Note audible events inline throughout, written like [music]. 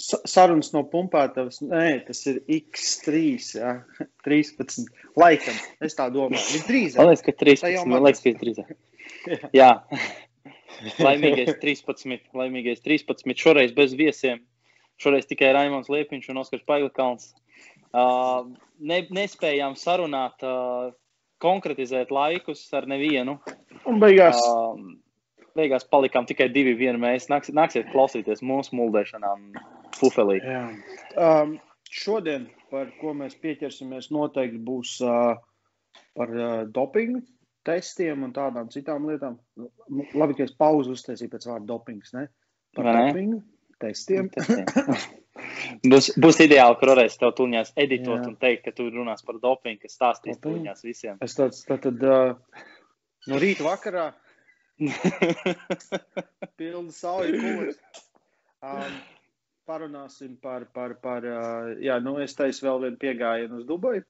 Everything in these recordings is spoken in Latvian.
sarunas no pumpētavas, nē, tas ir X3, jā, 13. Laikam, es tā domāju, visdrīzāk. Man liekas, ka 13. Man liekas, ka visdrīzāk. [laughs] jā. jā. [laughs] laimīgais 13. Laimīgais 13. Šoreiz bez viesiem. Šoreiz tikai Raimons Liepiņš un Oskars Paiglikalns. Uh, ne, nespējām sarunāt, uh, konkretizēt laikus ar nevienu. Un beigās. Uh, beigās palikām tikai divi. Mēs nāks, nāksiet klausīties mūsu muldēšanām, pufelī. Jā. Um, šodien, par ko mēs pieķersimies, noteikti būs uh, par uh, dopingu testiem un tādām citām lietām. Labi, ka es pauzu uztaisīju pēc vārda dopings, ne? Par Vai dopingu testiem. [laughs] būs, būs ideāli, ka varēs tev tuņās editot Jā. un teikt, ka tu runās par dopingu, kas stāstīs tuņās visiem. Es tāds, tad, tad uh, no rīta vakarā Pilnu sauju kūrs. Um, parunāsim par, par, par uh, jā, nu es teicu vēl vienu piegājienu uz Dubaju.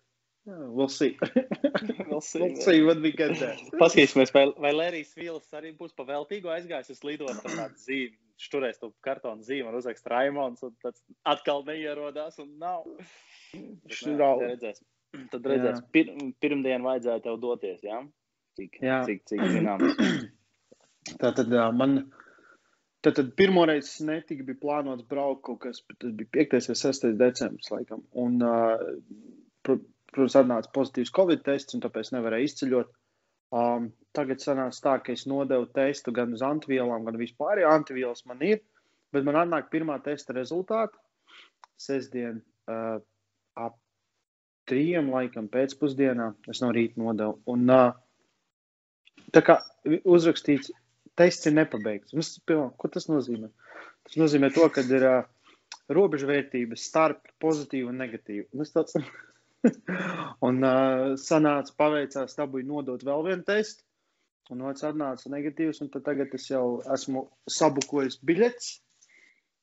We'll see. [laughs] we'll see, we'll see what we get there. Paskatīsimies, vai, vai Lērijas Vīls arī būs pa veltīgu aizgājis uz lidostu ar tādu zīmi. Šturēs to kartonu zīmi un uzrakst Raimons, un tad atkal neierodās un nav. Tad redzēs. Tad redzēs. Pir, pirmdien vajadzēja tev doties, jā? Cik, jā. cik, cik zināms. [clears throat] Tātad man tātad pirmoreiz netika bija plānots braukt kaut kas, tas bija 5. vai 6. decembris laikam. Un, protams, atnāca pozitīvs Covid tests, un tāpēc nevarēja izceļot. Um, tagad sanāca tā, ka es nodevu testu gan uz antivielām, gan vispār. Ja antivielas man ir, bet man atnāk pirmā testa rezultāti sestdien uh, ap trījiem laikam pēcpusdienā. Es no rīta nodevu. Un, uh, tā kā uzrakstīts tests ir nepabeigts. Mums, pilnā, ko tas nozīmē? Tas nozīmē to, ka ir uh, robežvērtības starp pozitīvu un negatīvu. Un tāds [laughs] un uh, sanāca, paveicās, dabūju nodot vēl vienu testu. Un otrs atnāca negatīvs, un tagad es jau esmu sabukojis biļetes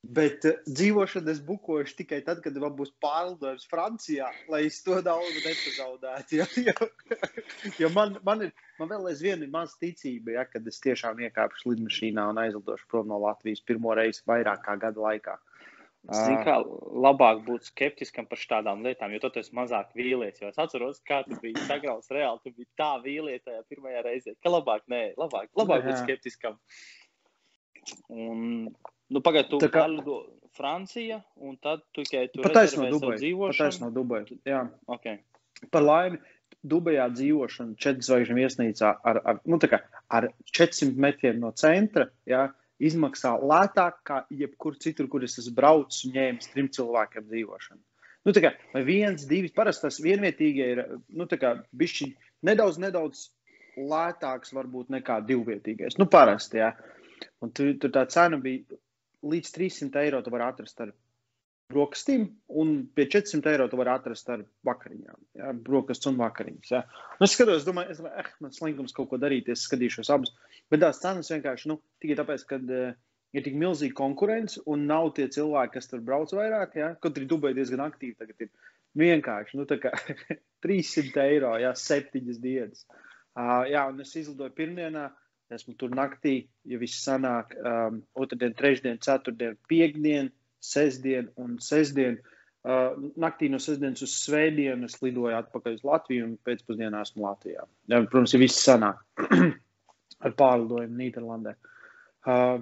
Bet uh, dzīvošanu es bukošu tikai tad, kad man būs pārlidojums Francijā, lai es to naudu nepazaudētu. Jo, jo, [laughs] jo man, man, ir, man vēl aizvien ir maz ticība, ja, kad es tiešām iekāpšu lidmašīnā un aizlidošu prom no Latvijas pirmo reizi vairāk kā gada laikā. Zinu, kā labāk būt skeptiskam par šādām lietām, jo tad es mazāk vīlies. Es atceros, kā tu biji sagrauts reāli, tu biji tā vīlies tajā pirmajā reizē, ka labāk, nē, labāk, labāk būt skeptiskam. Un Nu, Pagaidiet, tu kā lido Francija, un tad tu tikai tur pataisno Dubaju. Pataisno Dubaju, jā. Okay. Par laimi, Dubajā dzīvošana četru zvaigžņu viesnīcā ar, ar, nu, kā, ar 400 metriem no centra, jā, izmaksā lētāk kā jebkur citur, kur es esmu braucis un ņēmis trim cilvēkiem dzīvošanu. Nu, kā, vai viens, divi, parasti tas vienvietīgie ir, nu, kā bišķi nedaudz, nedaudz lētāks varbūt nekā divvietīgais. Nu, parasti, jā. Un tur, tur tā cena bija līdz 300 eiro tu vari atrast ar brokastīm, un pie 400 eiro tu vari atrast ar vakariņām. Ja, brokastis un vakariņas. Ja. Nu, es skatos, domāju, es domāju, eh, man slinkums kaut ko darīt, es skatīšos abus. Bet tās cenas vienkārši, nu, tikai tāpēc, ka uh, ir tik milzīga konkurence un nav tie cilvēki, kas tur brauc vairāk. Ja. Kaut arī Dubai diezgan aktīvi tagad ir. Vienkārši, nu, kā [laughs] 300 eiro, ja, septiņas dienas. Uh, jā, un es izlidoju pirmdienā. Esmu tur naktī, ja viss sanāk, um, otrdien, trešdien, ceturtdien, piekdien, sestdien un sestdien. Uh, naktī no sestdienas uz svētdienu es lidoju atpakaļ uz Latviju un pēcpusdienā esmu Latvijā. Ja, protams, ja viss sanāk [clears throat] ar pārlidojumu Nīderlandē. Uh,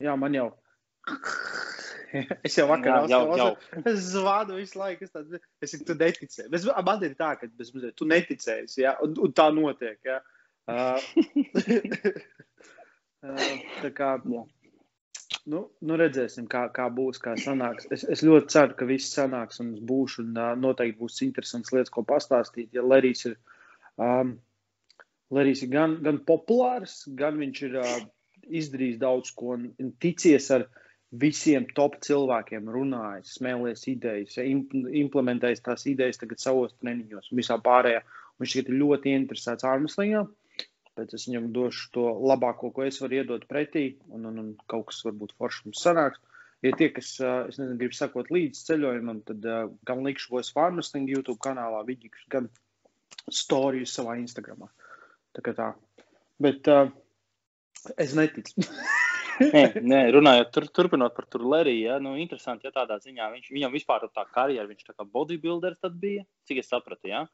jā, man jau. [laughs] es jau vakarā strādāju. Es zvanu visu laiku. Es, tādu, es tu neticēju. Es, man ir tā, ka bez, tu neticēji. Ja? Un, un tā notiek. Ja? Uh, [laughs] tā kā, nu, nu redzēsim, kā, kā būs, kā sanāks. Es, es ļoti ceru, ka viss sanāks un būšu, un uh, noteikti būs interesants lietas, ko pastāstīt. Ja Lerijs ir, um, Lerijs ir gan, gan populārs, gan viņš ir uh, izdarījis daudz ko un, un ticies ar visiem top cilvēkiem, runājis, smēlies idejas, implementējis tās idejas tagad savos treniņos un visā pārējā. Viņš ir ļoti interesēts ārmeslīgā. Tāpēc es viņam došu to labāko, ko es varu iedot pretī, un, un, un kaut kas varbūt foršs mums sanāks. Ja tie, kas, es nezinu, grib sakot līdz ceļojumam, tad gan likšu Voice Farming YouTube kanālā, vidīgs, gan stāstījus savā Instagramā. Tā kā tā. Bet uh, es neticu. [laughs] nē, nē, runājot, tur, turpinot par Turleriju, ja, nu, interesanti, ja tādā ziņā viņš, viņam vispār tā karjera, viņš tā kā bodybuilder tad bija, cik es sapratu, ja.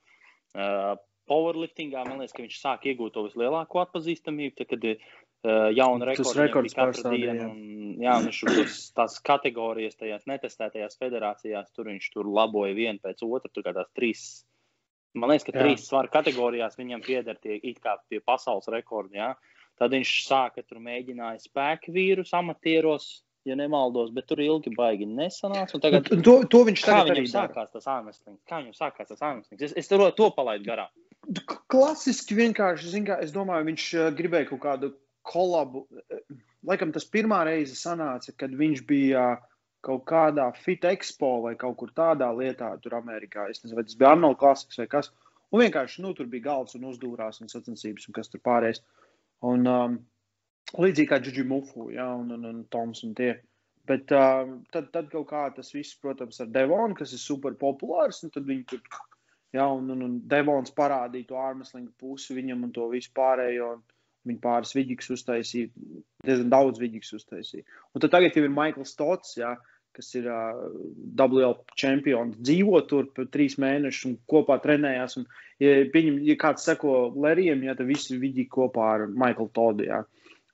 Uh, powerliftingā, man liekas, ka viņš sāk iegūt to vislielāko atpazīstamību, tad, kad uh, jauna rekords katru dienu, un, jā, un viņš tur tās kategorijas, tajās netestētajās federācijās, tur viņš tur laboja vienu pēc otru, tur kā tās trīs, man liekas, ka jā. trīs svaru kategorijās viņam pieder tie it kā pie pasaules rekordi, jā. Tad viņš sāka tur mēģināja spēku vīrus amatieros, ja nemaldos, bet tur ilgi baigi nesanāca. Tagad, to, to viņš tagad kā viņam sākās tas ārmeslings? Kā viņam sākās tas ārmeslings? Es, es to, to palaidu garām. Klasiski vienkārši, kā, es domāju, viņš uh, gribēja kaut kādu kolabu. Laikam tas pirmā reize sanāca, kad viņš bija kaut kādā fit expo vai kaut kur tādā lietā, tur Amerikā. Es nezinu, vai tas bija Arnolds klasiks vai kas. Un vienkārši, nu, tur bija galds un uzdūrās un sacensības un kas tur pārējais. Un, um, līdzīgi kā Džudži Mufu ja, un, un, un Toms un tie. Bet um, tad, tad kaut kā tas viss, protams, ar Devonu, kas ir super populārs, un tad viņi tur, ja, un, un, un Devons parādīja to ārmeslinga pusi viņam un to visu pārējo. Un, Viņa pāris vidīgus uztaisīja, diezgan daudz vidīgus uztaisīja. Un tad tagad jau ir Maikls Stots, ja, kas ir uh, WL čempions, dzīvo tur par trīs mēnešus un kopā trenējās. Un, ja, pieņem, ja kāds seko Lerijam, ja tad visi viņi kopā ar Maiklu Todu. Ja.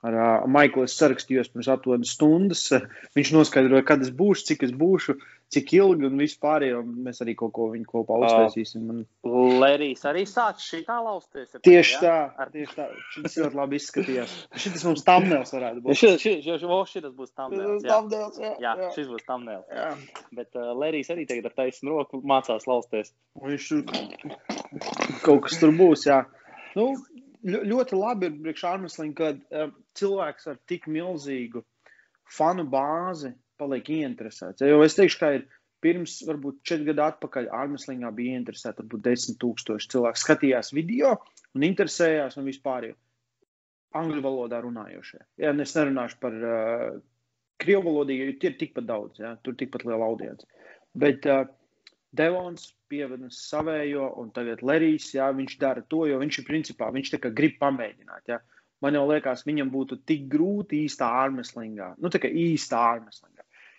Ar uh, Maiklu es sarakstījos pirms aptuveni stundas. [laughs] Viņš noskaidroja, kad es būšu, cik es būšu. Cik ilgi un vispār, mēs arī kaut ko viņu kopā uztaisīsim. Un... Lērijas arī sācis šī tā lausties. Tieši tā, ar... tieši tā. Šis ļoti labi izskatījās. Šis mums tamnēls varētu būt. Šis, šis, šis, šis būs tamnēls. Jā. Tamnēls, jā, jā, jā, šis būs tamnēls. Jā. Bet uh, Lērijas arī tagad ar taisnu roku mācās lausties. Viņš kaut kas tur būs, jā. Nu, ļoti labi ir priekš Armstrong, kad uh, cilvēks ar tik milzīgu fanu bāzi paliek ieinteresēts. Jo es teikšu, ka ir pirms, varbūt četri gadi atpakaļ, Armstrongā bija ieinteresēti varbūt desmit tūkstoši cilvēku. Skatījās video un interesējās un vispār angļu valodā runājošie. Jā, es nerunāšu par uh, krievu valodu, jo tie ir tikpat daudz, jā, tur tikpat liela audience. Bet uh, Devons pievada savējo, un tagad Lerijs, jā, viņš dara to, jo viņš ir principā, viņš tā kā grib pamēģināt, jā. Man jau liekas, viņam būtu tik grūti īstā ārmeslingā, nu tā kā īstā ārmeslingā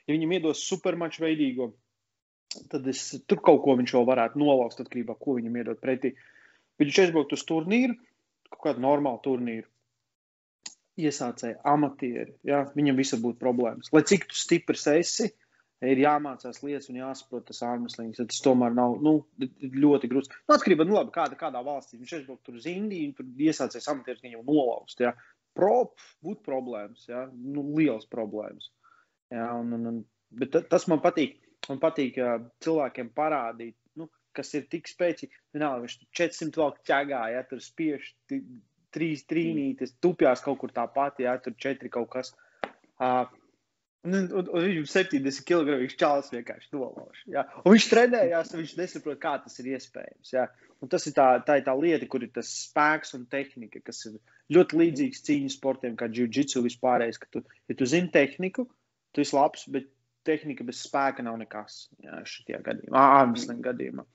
ja viņam iedos supermaču veidīgo, tad es, tur kaut ko viņš vēl varētu nolauzt atkarībā ko viņam iedod pretī. Viņš aizbraukt uz turnīru, kaut kādu normālu turnīru. Iesācēji, amatieri, ja, viņam visur būtu problēmas. Lai cik tu stiprs esi, ir jāmācās lietas un jāsaprot tas ārmeslīgs. Tas tomēr nav nu, ļoti grūts. Nu, atkarībā no nu, labi, kāda, kādā valstī viņš aizbraukt tur uz Indiju, tur iesācējis amatieris, viņam nolauzt. Ja. Prop, būtu problēmas, ja. nu, liels problēmas. Jā, un, un, un, bet tas man patīk. Man patīk uh, cilvēkiem parādīt, nu, kas ir tik spēcīgi. Vienalga, viņš 400 vēl ķēgā, ja tur spiež trīs trīnītes, tupjās kaut kur tāpat, ja tur četri kaut kas. Uh, Un, un, un viņam 70 kg čāls vienkārši nolauž. Ja? Un viņš trenējās, un viņš nesaprot, kā tas ir iespējams. Ja? Un tas ir tā, tā ir tā lieta, kur ir tas spēks un tehnika, kas ir ļoti līdzīgs cīņas sportiem, kā jiu-jitsu vispārējais. Tu, ja tu zini tehniku, tu esi labs, bet tehnika bez spēka nav nekas. Jā, šajā gadījumā, ārmeslīgā gadījumā.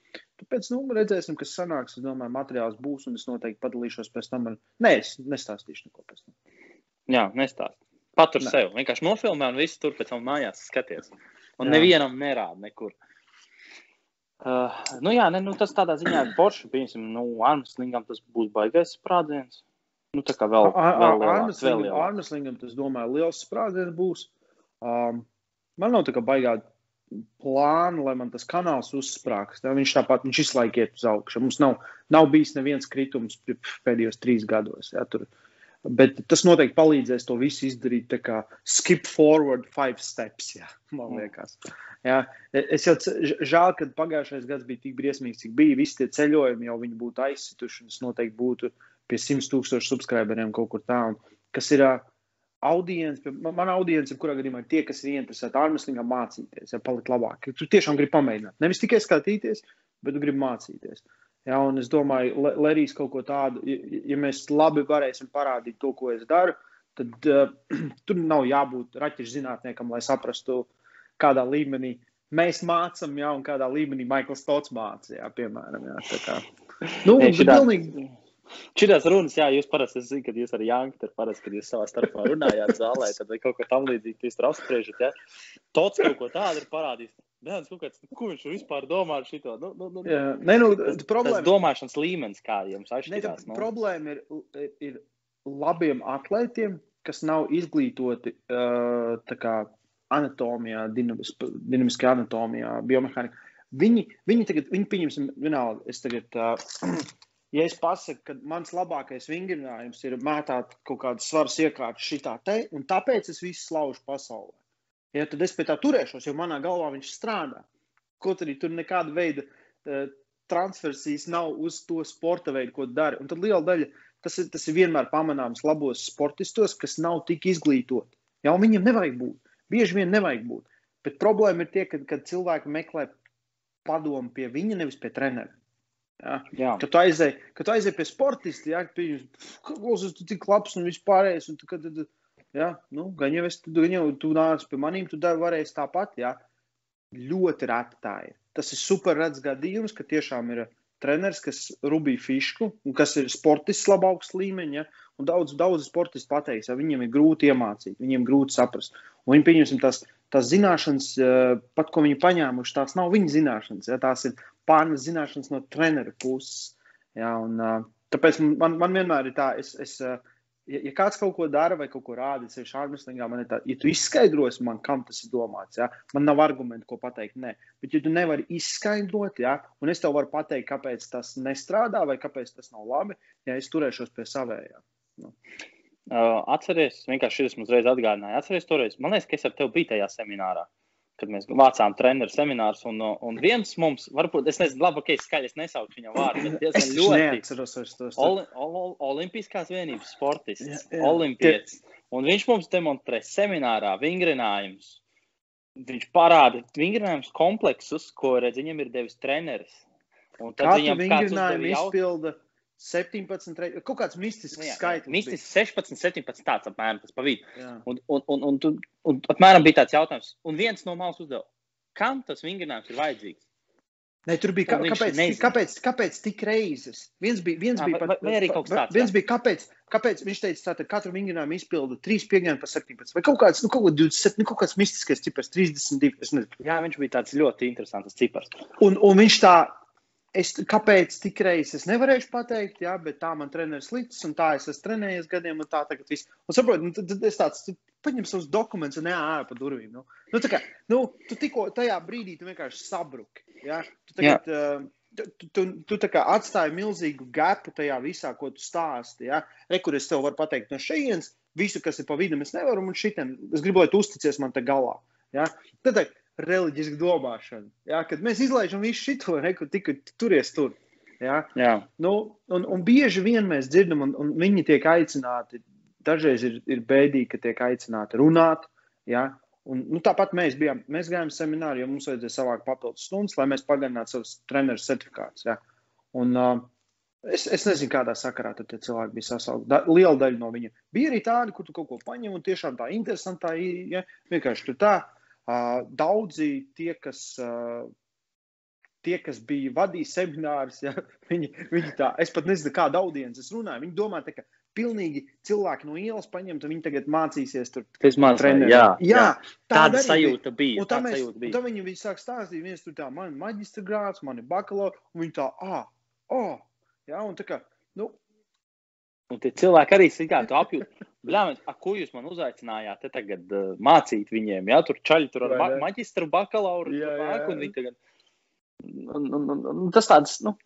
Tāpēc nu, redzēsim, kas sanāks. Es domāju, materiāls būs, un es noteikti padalīšos pēc tam. Ar... Nē, es nestāstīšu neko pēc tam. Jā, nestāst. Patur ne. sev. Vienkārši nofilmē un viss tur pēc tam mājās skaties. Un jā. nevienam nerāda nekur. Uh, nu jā, ne, nu tas tādā ziņā ir forši. Piemēram, nu, ārmeslīgam tas būs baigais sprādziens. Nu, tā kā vēl, ārmeslīgam tas, domāju, liels sprādziens būs. Um, man nav tā kā baigā plāna, lai man tas kanāls uzsprāgst. Viņš tāpat viņš visu laiku iet uz augšu. Mums nav, nav bijis neviens kritums pēdējos trīs gados. Ja, tur. Bet tas noteikti palīdzēs to visu izdarīt. Tā kā skip forward five steps, ja, man liekas. Ja, es jau žēl, ka pagājušais gads bija tik briesmīgs, cik bija. Visi tie ceļojumi jau būtu aizsituši. Es noteikti būtu pie 100 tūkstošu subscriberiem kaut kur tā. Un, kas ir audience, man audience, kurā gadījumā ir tie, kas ir interesēti ārmeslīgā mācīties, ja palikt labāk. Tu tiešām gribi pamēģināt. Nevis tikai skatīties, bet tu gribi mācīties. Ja, un es domāju, Lerijas kaut ko tādu, ja, ja mēs labi varēsim parādīt to, ko es daru, tad uh, [clears throat] tur nav jābūt raķešu zinātniekam, lai saprastu, kādā līmenī mēs mācām, ja, un kādā līmenī Maikls Tots mācīja, piemēram. Ja, tā kā. [laughs] Nu, Ei, pilnīgi, Šīs runas, jā, jūs parasti zināt, kad jūs ar Jānu tur parasti, kad jūs savā starpā runājāt zālē, tad vai kaut ko tam līdzīgu jūs tur apspriežat. Ja? Tots kaut ko tādu ir parādījis. Nē, kāds, ko viņš vispār domā ar šo? Nu, nu, nu, jā, nē, nu, problēma... Tas domāšanas līmenis, kā jums atšķirās. Nu. Problēma ir, ir labiem atlētiem, kas nav izglītoti uh, kā, anatomijā, dinamiskajā anatomijā, biomehānikā. Viņi, viņi tagad, viņi pieņemsim, vienalga, es tagad. Uh, [clears throat] ja es pasaku, ka mans labākais vingrinājums ir mētāt kaut kādas svaras iekārtas šitā te, un tāpēc es visu slaužu pasaulē. Ja, tad es pie tā turēšos, jo manā galvā viņš strādā. Kaut arī tur nekāda veida uh, transversijas nav uz to sporta veidu, ko dara. Un tad liela daļa tas ir, tas ir vienmēr pamanāms labos sportistos, kas nav tik izglītoti. Ja, viņiem nevajag būt. Bieži vien nevajag būt. Bet problēma ir tie, kad, kad cilvēki meklē padomu pie viņa, nevis pie treneru. Ja? Jā. Kad tu aizēji aizēj pie sportista, ja, klausies, tu tik labs un vispārējais. Un kad, ja, nu, gan jau es, gan jau tu nāc pie maniem, tu dari varēsi tāpat. Ja. Ļoti reti tā ir. Tas ir super redzams gadījums, ka tiešām ir treneris, kas rubīja fišku, un kas ir sportists labā līmeņa. Ja, un daudz, daudz sportisti pateiks, ja, viņiem ir grūti iemācīt, viņiem grūti saprast. Un viņi pieņemsim tās, tās zināšanas, eh, pat ko viņi paņēmuši, tās nav viņa zināšanas. Ja, tās ir pārnes zināšanas no treneru puses. Ja, un, uh, tāpēc man, man vienmēr ir tā, es, es, uh, ja, ja kāds kaut ko dara vai kaut ko rāda, es esmu ārmeslīgā, man ir tā, ja tu izskaidrosi man, kam tas ir domāts, ja, man nav argumentu, ko pateikt, nē. Bet, ja tu nevari izskaidrot, ja, un es tev varu pateikt, kāpēc tas nestrādā vai kāpēc tas nav labi, ja es turēšos pie savējā. Nu. Uh, atceries, vienkārši šis mums reiz atgādināja, atceries toreiz, man liekas, ka es ar tevi biju tajā seminārā. Uh, kad mēs vācām treneru seminārus. Un, un viens mums, varbūt, es nezinu, labi, ka es skaļi nesaukšu viņa vārdu, bet diezgan es ļoti neatceros vairs tos. Oli, ol, olimpiskās vienības sportists, jā, jā. olimpietis. Un viņš mums demonstrē seminārā vingrinājumus. Viņš parāda vingrinājumus kompleksus, ko redz viņam ir devis treneris. Un tad Katru viņam vingrinājumu izpilda. Jaut... 17, rei... kaut kāds mistisks nu, jā, skaitlis. Mistisks 16, 17, tāds apmēram tas pa vidu. Un, un, un, un, un, un apmēram bija tāds jautājums, un viens no malas uzdeva, kam tas vingrinājums ir vajadzīgs? Nē, tur bija, kā, kāpēc, nezin. kāpēc, kāpēc tik reizes? Viens bija, viens jā, bija pat, vai, vai tāds. Viens jā. bija, kāpēc, kāpēc viņš teica, tātad katru vingrinājumu izpildu 3 piegājienu pa 17, vai kaut kāds, nu, kaut, 27, nu, kaut kāds mistiskais cipars, 32, es nezinu. Jā, viņš bija tāds ļoti interesants cipars. Un, un viņš tā, Es, kāpēc tik reizes es nevarēšu pateikt, jā, bet tā man treneris licis, un tā es esmu trenējies gadiem, un tā tagad viss. Un saproti, nu, tad, es tāds, tu paņem savus dokumentus un ārā pa durvīm. Nu, nu, tā kā, nu, tu tikko tajā brīdī tu vienkārši sabruki. Jā, tu tagad. Uh, Tu, tu, tu kā atstāji milzīgu gapu tajā visā, ko tu stāsti. Ja? Re, kur es tev varu pateikt no šejienes, visu, kas ir pa vidu, es nevaru, un šitien es gribu, lai tu uzticies man te galā. Ja? Tad, reliģiska domāšana. Ja? Kad mēs izlaižam visu šo, kur tikai turies tur. Ja? Jā. Nu, un, un bieži vien mēs dzirdam, un, un viņi tiek aicināti. Dažreiz ir, ir bēdīgi, ka tiek aicināti runāt. Ja? Un, nu, tāpat mēs bijām. Mēs gājām semināru, jo mums vajadzēja savākt papildus stundas, lai mēs pagarinātu savus treneru certifikātus. Ja? Un, uh, es, es nezinu, kādā sakarā tie cilvēki bija sasaukti. Da, liela daļa no viņiem bija arī tādi, kur tu kaut ko paņem un tiešām tā interesantā, ja? vienkārši tur tā. Daudzi tie, kas, tie, kas bija vadījuši seminārus, ja, [laughs] viņi, viņi tā, es pat nezinu, kāda audiences runāja. Viņi domā, ka pilnīgi cilvēki no ielas paņemt, un viņi tagad mācīsies tur. Tas man treneri. Jā, jā, jā. tāda sajūta bija. Un tā, mēs, sajūta bija. Un tā viņi, viņi sāk stāstīt, viens tur tā, man ir maģistra grāts, man ir bakalaura, un viņi tā, ah, oh, jā, un tā kā, nu, Un tie cilvēki arī sīkāk apjūt. Bļāmies, a, ko jūs man uzaicinājāt te tagad uh, mācīt viņiem? Jā, tur čaļi tur ar ma maģistru, bakalauru. Jā, jā, jā. Un viņi tagad. Un, un, un, un tas tāds, nu,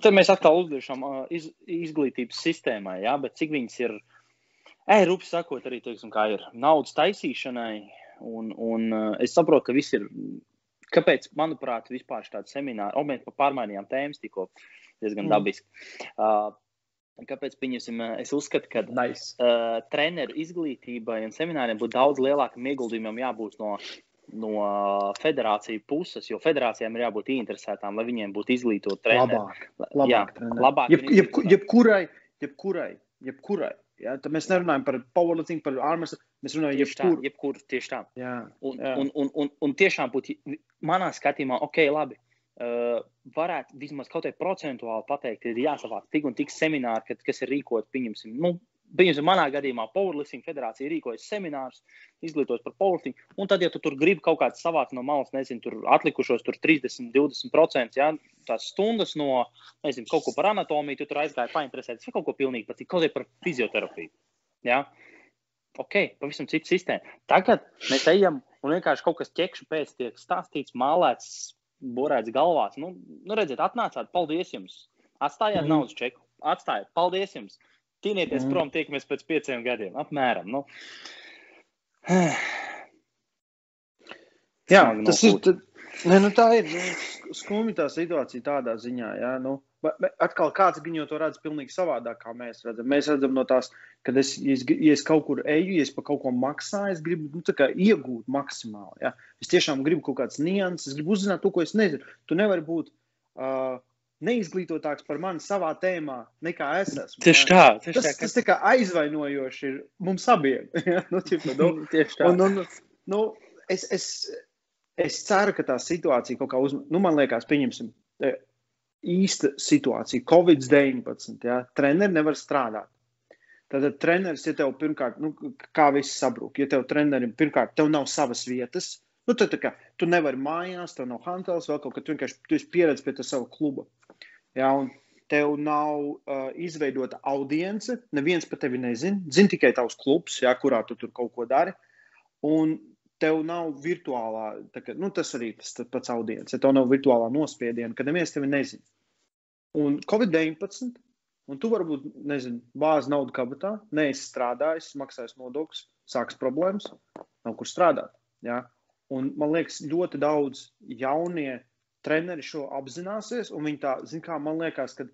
te mēs atkal uzliešam uh, iz, izglītības sistēmai, jā, bet cik viņas ir, ej, rupi sakot, arī, teiksim, kā ir naudas taisīšanai. Un, un uh, es saprotu, ka viss ir, kāpēc, manuprāt, vispār tāds seminārs, o, mēs pārmainījām tēmas tikko diezgan mm. dabiski. Uh, Kāpēc es uzskatu, ka nice. uh, treneru izglītībai un semināriem būtu daudz lielākam ieguldījumam jābūt no, no federāciju puses, jo federācijām ir jābūt interesētām, lai viņiem būtu izglītot treneri. Labāk, labāk, jā, labāk Jeb, jeb, jebkurai, jebkurai, jebkurai. Ja, tad mēs nerunājam par powerlifting, par armas. Mēs runājam par jebkuru. Jebkur, tieši tā. Jā, un, jā. Un, un, un, un tiešām būtu, manā skatījumā, ok, labi. uh, varētu vismaz kaut kādā procentuāli pateikt, ir jāsavāc tik un tik semināri, kad, kas ir rīkot, pieņemsim, nu, Piemēram, manā gadījumā Powerlifting federācija rīkojas seminārus, izglītos par powerlifting. Un tad, ja tu tur gribi kaut kādu savākt no malas, nezinu, tur atlikušos tur 30, 20%, ja, tās stundas no, nezinu, kaut ko par anatomiju, tu tur aizgāji painteresēties, vai kaut ko pilnīgi pat, kaut ko par fizioterapiju. Ja? Ok, pavisam cita sistēma. Tagad mēs ejam un vienkārši kaut kas ķekšu pēc tiek stāstīts, mālēts, borēts galvās. Nu, nu redziet, atnācāt, paldies jums! Atstājāt mm. naudas čeku, atstājāt, paldies jums! Tīnieties mm. prom, tiekamies pēc pieciem gadiem. Apmēram. Nu. Jā, tas ir. Ne, nu tā ir nu, skumja tā situācija tādā ziņā. Jā, nu, atkal kāds viņu to redz pilnīgi savādāk, kā mēs redzam. Mēs redzam no tās, kad es, ja es, ja es kaut kur eju, ja es par kaut ko maksāju, es gribu nu, iegūt maksimāli. Jā. Es tiešām gribu kaut kādas nianses, es gribu uzzināt to, ko es nezinu. Tu nevari būt. Uh, neizglītotāks par mani savā tēmā, nekā es esmu. Tieši tā, tieši tas, tā, ka... tas tā kā aizvainojoši ir mums abiem. [laughs] ja? nu, ķipa, nu, [laughs] tieši tā. Un, un, nu, es, es, es ceru, ka tā situācija kaut kā uzmanīga, nu, man liekas, pieņemsim. Īsta situācija, Covid-19. Ja? Treneri nevar strādāt. Tad treneris, ja tev pirmkārt, nu, kā viss sabrūk, ja tev trenerim pirmkārt, tev nav savas vietas, Nu, tad, kā, tu nevari mājās, tev nav hantels, vēl kaut kā, tu vienkārši tu esi pieredzējis pie tā sava kluba. Ja, un tev nav uh, izveidota audience, neviens par tevi nezina. Zini tikai tavs klubs, ja, kurā tu tur kaut ko dari. Un tev nav virtuālā, kā, nu, tas arī tas pats audience, tev nav virtuālā nospiediena, kad neviens tevi nezina. Un Covid-19, un tu varbūt, nezinu, bāzi naudu kabatā, neesi strādājis, maksājis nodokļus, sāks problēmas, nav kur strādāt. Ja? Un man liekas, ļoti daudz jaunie treneri šo apzināsies, un viņi tā, zin kā, man liekas, ka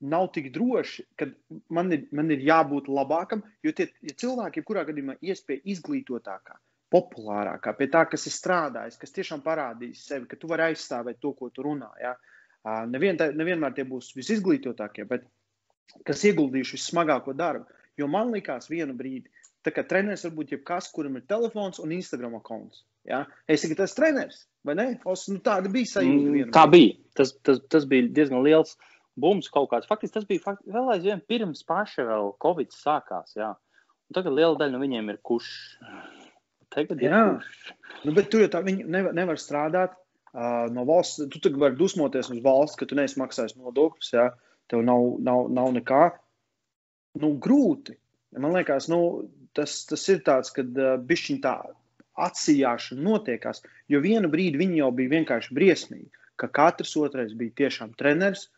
nav tik droši, ka man ir, man ir jābūt labākam, jo tie ja cilvēki, kurā gadījumā iespēja izglītotākā, populārākā, pie tā, kas ir strādājis, kas tiešām parādīs sevi, ka tu vari aizstāvēt to, ko tu runā. Ja? Nevien, nevienmēr tie būs visizglītotākie, bet kas ieguldījuši vissmagāko darbu. Jo man likās vienu brīdi, kā treneris var būt jebkas, kuram ir telefons un Instagram konts. Ja? Es tikai tas treneris, vai ne? Os, nu, tāda bija sajūta. Mm, tā bija. Tas, tas, tas bija diezgan liels bums kaut kāds. Faktiski tas bija faktiski, vēl aizvien pirms paša vēl Covid sākās. Un tagad liela daļa no viņiem ir kuš. Tagad jā, nu, bet tur jau tā viņi nevar, nevar strādāt. No valsts, tu tagad vari dusmoties uz valsts, ka tu neesi maksājis nodokļus, ja tev nav, nav, nav nekā. Nu, grūti. Man liekas, nu, tas, tas ir tāds, kad uh, bišķiņ tā atsijāšana notiekās, jo vienu brīdi viņi jau bija vienkārši briesmīgi, ka katrs otrais bija tiešām treneris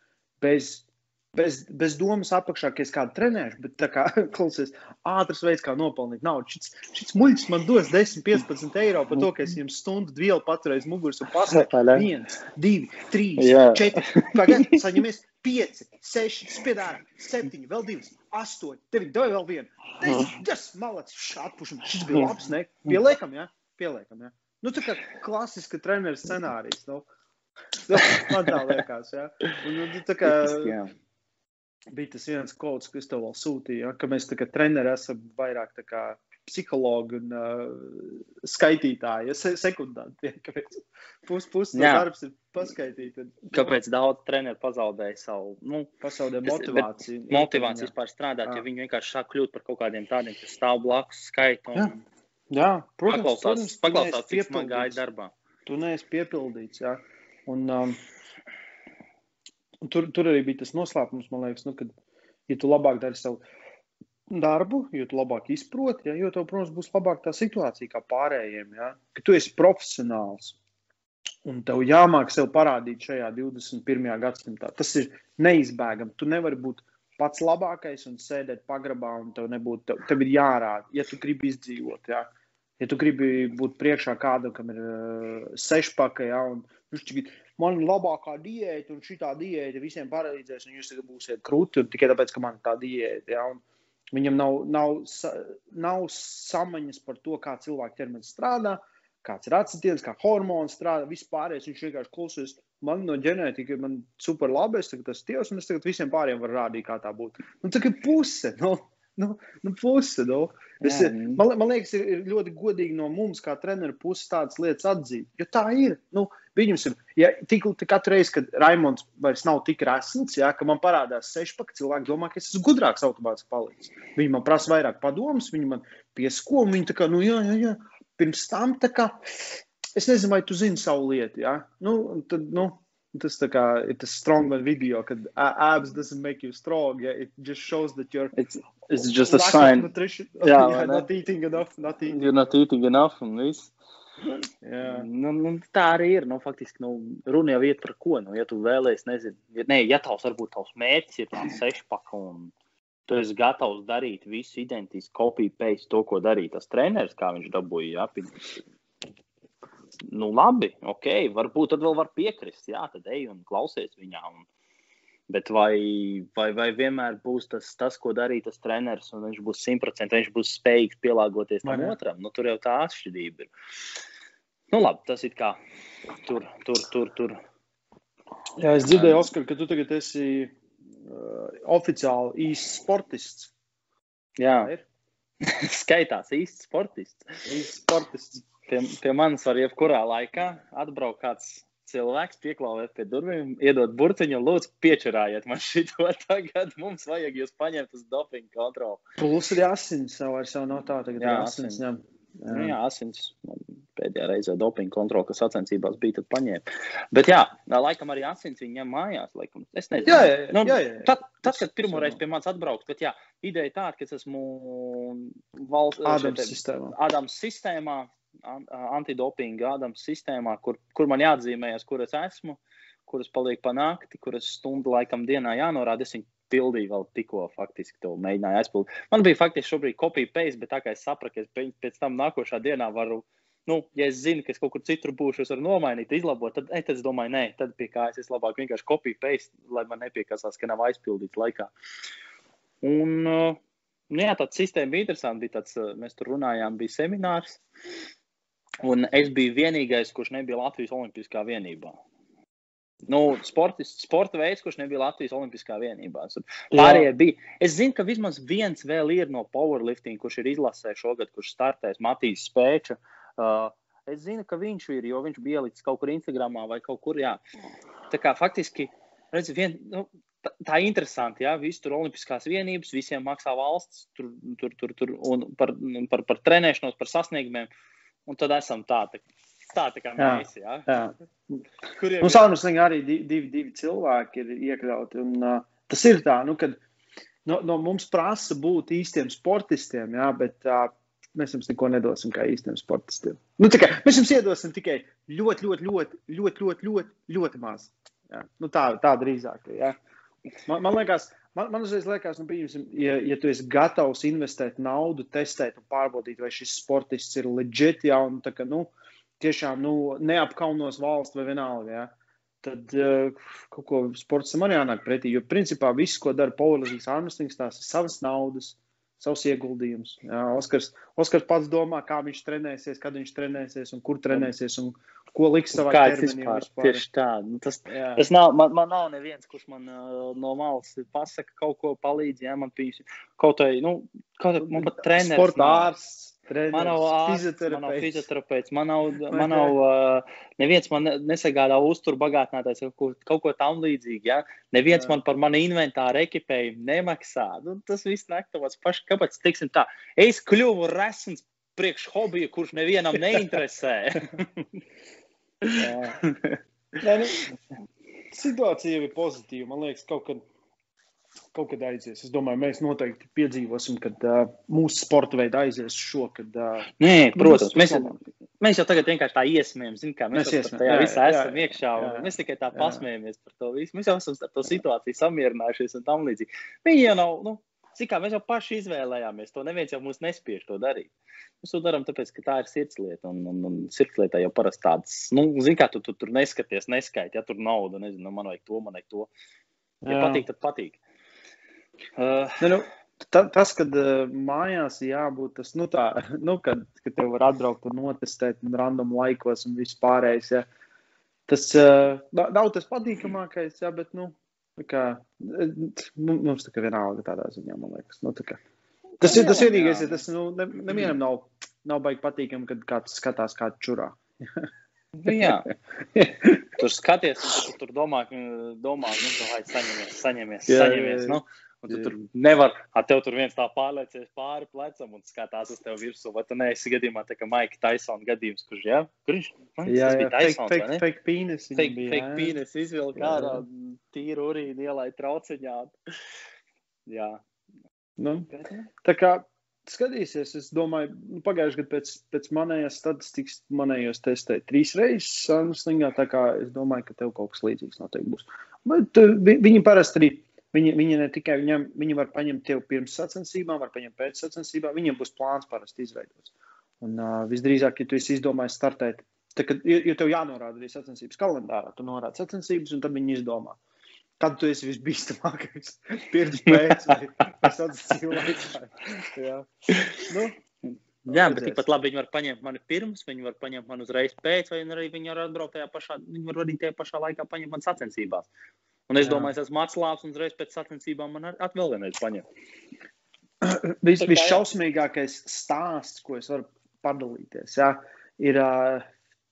bez, bez, bez domas apakšā, ka es kādu trenēšu, bet tā kā [laughs] klausies, ātrs veids, kā nopelnīt naudu. Šis, šis muļķis man dos 10, 15 eiro par to, ka es viņam stundu vielu paturēju muguras un pasaku. [laughs] Viens, divi, trīs, yeah. četri, pagaid, saņemies pieci, seši, spiedāri, septiņi, vēl divas, astoņi, deviņi, deviņi, vēl vienu. Tas malacis, atpušam, šis bija labs, ne? Pieliekam, jā, ja? pieliekam, jā. Ja? Nu, tā kā klasiska treneru scenārijas, nu. Man tā liekas, jā. Ja? Un, nu, tā kā bija tas viens kods, kas tev vēl sūtīja, ja? ka mēs tā kā treneri esam vairāk tā kā psihologi un uh, skaitītāji, ja se sekundāri. [laughs] Kāpēc pus, pus no darbs ir paskaitīt? Un, Kāpēc daudz treneru pazaudēja savu nu, pasaulē motivāciju? Motivāciju vispār strādāt, jā. ja viņi vienkārši sāk kļūt par kaut kādiem tādiem, kas stāv blakus skaitu. Un... Jā. jā, protams, paklausās, protams paklausās cik smagi gāja darbā. Tu neesi piepildīts, jā. Un, um, tur, tur arī bija tas noslēpums, man liekas, nu, kad, ja tu labāk dari savu darbu, jo tu labāk izproti, ja, jo tev, protams, būs labāka tā situācija kā pārējiem. Ja, ka tu esi profesionāls un tev jāmāk sev parādīt šajā 21. gadsimtā. Tas ir neizbēgami. Tu nevari būt pats labākais un sēdēt pagrabā, un tev, nebūt, tev, tev ir jārāda, ja tu gribi izdzīvot. Ja. Ja tu gribi būt priekšā kādam, kam ir uh, sešpaka, ja, un viņš tagad man ir labākā diēta, un šī diēta visiem palīdzēs, un jūs būsiet krūti, tikai tāpēc, ka man ir tā diēta. Ja, un, Viņam nav, nav, nav samaņas par to, kā cilvēka ķermenis strādā, kāds ir atsitiens, kā hormons strādā, vispārējais. Viņš vienkārši klausies, man no ģenētika ir super labi, es tagad esmu tievs, un es tagad visiem pāriem varu rādīt, kā tā būtu. Nu, tā ir puse. Nu, Nu, nu puse, nu. Es, Jā, man, man liekas, ir, ir ļoti godīgi no mums, kā treneru puses, tādas lietas atzīt. Jo tā ir. Nu, Viņam, ja tik, tik katru reizi, kad Raimons vairs nav tik resns, ja, ka man parādās sešpaka, cilvēki domā, ka es esmu gudrāks automātiski palicis. Viņi man prasa vairāk padomus, viņi man piesko, un viņi tā kā, nu jā, jā, jā. Pirms tam tā kā, es nezinu, vai tu zini savu lietu, ja. Nu, tad, nu, Tas kā ir tas strongman video, kad abs doesn't make you strong. Yeah? It just shows that you're. It's, it's just a sign. Nutrition. [laughs] Yeah, [laughs] yeah not eating enough. Not eating. You're not eating enough un viss. Jā. Nu, nu, tā arī ir. Nu, faktiski, nu, runa jau iet par ko. Nu, ja tu vēlēsies, nezinu, ja, ne, ja tavs varbūt tavs mērķis ir tāds sešpaka un tu esi gatavs darīt visu identiski, kopiju pēc to, ko darīja tas treneris, kā viņš dabūja. Jā, nu, labi, ok, varbūt tad vēl var piekrist. Jā, tad ej un klausies viņā. Un, bet vai, vai, vai vienmēr būs tas, tas, ko darīja tas treneris, un viņš būs simtprocentīgi, viņš būs spējīgs pielāgoties tam otram? Nu, tur jau tā atšķirība ir. Nu, labi, tas ir kā tur, tur, tur. tur. Jā, es dzirdēju, Oskar, ka tu tagad esi uh, oficiāli īsts sportists. Jā, ir. [laughs] Skaitās īsts sportists. Īsts sportists pie, pie manis var jebkurā laikā atbraukt kāds cilvēks, pieklāvēt pie durvīm, iedot burciņu lūdzu piečurājiet man šito [laughs] tagad. Mums vajag jūs paņemt uz dopingu kontroli. Plus ir asins, jau vairs jau nav tā, tagad jā, asins. asins jā. Jā. Nu, jā, asins. Pēdējā reizē dopinga kontrole, kas sacensībās bija, tad paņēma. Bet, jā, laikam arī asins viņa ņem mājās. Laikam. Es nezinu, jā, jā, jā, nu, jā, jā. Tad, tad, kad pirmo reizi pie manis atbraukt, bet, jā, ideja tāda, ka es esmu valsts Ādams sistēmā. Ādams sistēmā antidopinga Ādams sistēmā, kur, kur man jāatzīmējas, kur es esmu, kur es palieku pa nakti, kur es stundu laikam dienā jānorāda. Es viņu pildīju vēl tikko, faktiski to mēģināju aizpildīt. Man bija faktiski šobrīd kopija paste, bet tā kā es sapratu, ka es pēc tam nākošā dienā varu. Nu, ja es zinu, ka es kaut kur citur būšu, es varu nomainīt, izlabot, tad, tad es domāju, nē, tad pie kā es, es labāk vienkārši kopiju paste, lai man nepiekasās, ka nav aizpildīts laikā. Un, uh, nu, jā, tā sistēma bija interesanta. Bija tāds, mēs tur runājām, bija seminārs. Un es biju vienīgais, kurš nebija Latvijas Olimpiskā vienībā. Nu, sportis, sporta veids, kurš nebija Latvijas Olimpiskā vienībā. Pārējie bija. Es zinu, ka vismaz viens vēl ir no powerlifting, kurš ir izlasē šogad, kurš startēs Matīs Spēča. Uh, es zinu, ka viņš ir, jo viņš bija ielicis kaut kur Instagramā vai kaut kur. Jā. Tā kā faktiski, redz, vien, nu, tā, tā ir interesanti. Ja? Visi tur olimpiskās vienības, visiem maksā valsts tur, tur, tur, tur, un par, par, par trenēšanos, par sasniegumiem. Uh, un tad esam tādi. Tā, tā kā mēs jā, jā. Kuriem nu, Saunuslīgā arī divi, divi cilvēki ir iekļauti. Un, uh, tas ir tā, nu, kad no, no mums prasa būt īstiem sportistiem, jā, bet uh, mēs jums neko nedosim kā īstiem sportistiem. Nu, kā, mēs jums iedosim tikai ļoti, ļoti, ļoti, ļoti, ļoti, ļoti, ļoti maz. Jā. Nu, tā, tā drīzāk. Jā. Man, man liekas, Man, man uzreiz liekas, nu, pieņemsim, ja, ja tu esi gatavs investēt naudu, testēt un pārbaudīt, vai šis sportists ir leģit, ja un tā kā, nu, tiešām nu, neapkaunos valsts vai vienalga, ja, tad uh, kaut ko sportam arī jānāk pretī. Jo principā viss, ko dara Powerlifting Armstrings, tās ir savas naudas, savus ieguldījumus. Oskars, Oskars pats domā, kā viņš trenēsies, kad viņš trenēsies un kur trenēsies un ko liks savā ķermenī. Tieši tā. Nu, tas, jā. tas nav, man, man nav neviens, kurš man uh, no malas pasaka kaut ko palīdz. Jā, man pīs, kaut vai, nu, kaut vai, man pat treneris. Sporta ārsts. Treneris, man nav ārsts, man nav fizioterapeits, man nav, man nav uh, neviens man nesagādā uzturu bagātinātājs kaut ko, kaut ko tam līdzīgu. Ja? Neviens Jā. man par mani inventāru ekipējumu nemaksā. Nu, tas viss nekavas paši. Kāpēc, teiksim tā, es kļuvu resns priekš hobija, kurš nevienam neinteresē. [laughs] Jā, [laughs] nu, situācija jau ir pozitīva. Man liekas, kaut kad kaut kad aizies. Es domāju, mēs noteikti piedzīvosim, kad uh, mūsu sporta veida aizies šo. Kad, uh, Nē, protams, mēs, mēs jau tagad vienkārši tā iesmējam, zinām, kā mēs, mēs tajā jā, visā jā, esam jā, iekšā. Jā, jā, mēs tikai tā pasmējamies par to visu. Mēs jau esam ar to situāciju samierinājušies un tam līdzīgi. Viņi jau nav, nu, cik kā mēs jau paši izvēlējāmies to. Neviens jau mums nespiež to darīt. Mēs to darām, tāpēc, ka tā ir sirdslieta. Un, un, un sirdslietā jau parasti tāds, nu, zini, kā tu, tu tur neskaties, neskaiti, ja tur nauda, nezinu, nu, man vajag to, man vajag to. Ja jā. patīk, tad patīk. Uh, ne, nu, ta, tas, kad uh, mājās jābūt, tas, nu, tā, [laughs] nu, kad, kad tev var atbraukt un notestēt un random laikos un viss pārējais, ja, tas uh, nav tas patīkamākais, ja, bet, nu, kā, nu, mums tā kā vienalga tādā ziņā, man liekas, nu, tā kā. Tas ir tas vienīgais, ja tas nu, ne, nevienam nav, nav baigi patīkami, kad kāds skatās kādu čurā. Nu, jā, [laughs] tur skaties, un tu tur domā, domā nu, vai saņemies, saņemies, jā, saņemies. Jā, jā. Nu, Un tu tur nevar, ar tevi tur viens tā pārliecies pāri plecam un skatās uz tevi virsū. Vai tu neesi gadījumā tā kā Maika Taisona gadījums, kurš, jā, kurš, man, jā, jā, Taisons, fake, fake, fake pīnes. Fake, bija, fake pīnes izvilka ārā, tīru urīnu ielai trauciņā. [laughs] jā. Nu, tā kā skatīsies, es domāju, nu, pagājušajā gadā pēc, pēc manējās statistikas manējos testēju trīs reizes Sunslingā, tā kā es domāju, ka tev kaut kas līdzīgs noteikti būs. Bet uh, viņi parasti arī Viņi, viņi ne tikai viņam, viņi var paņemt tevi pirms sacensībām, var paņemt pēc sacensībām. Viņiem būs plāns parasti izveidots. Un uh, visdrīzāk, ja tu esi izdomājis startēt, tad, jo tev jānorāda arī sacensības kalendārā, tu norādi sacensības, un tad viņi izdomā. Kad tu esi visbīstamākais? [laughs] Pirms, [laughs] pēc, sacensību laikā. Jā. Nu, Jā, bet tikpat labi viņi var paņemt mani pirms, viņi var paņemt mani uzreiz pēc, vai arī viņi var atbraukt tajā pašā, viņi var arī tajā pašā laikā paņemt man sacensībās. Un es Jā. domāju, es esmu atslābs un uzreiz pēc sacensībām man atkal vienreiz paņem. [clears throat] Vis, visšausmīgākais stāsts, ko es varu padalīties, jā, ir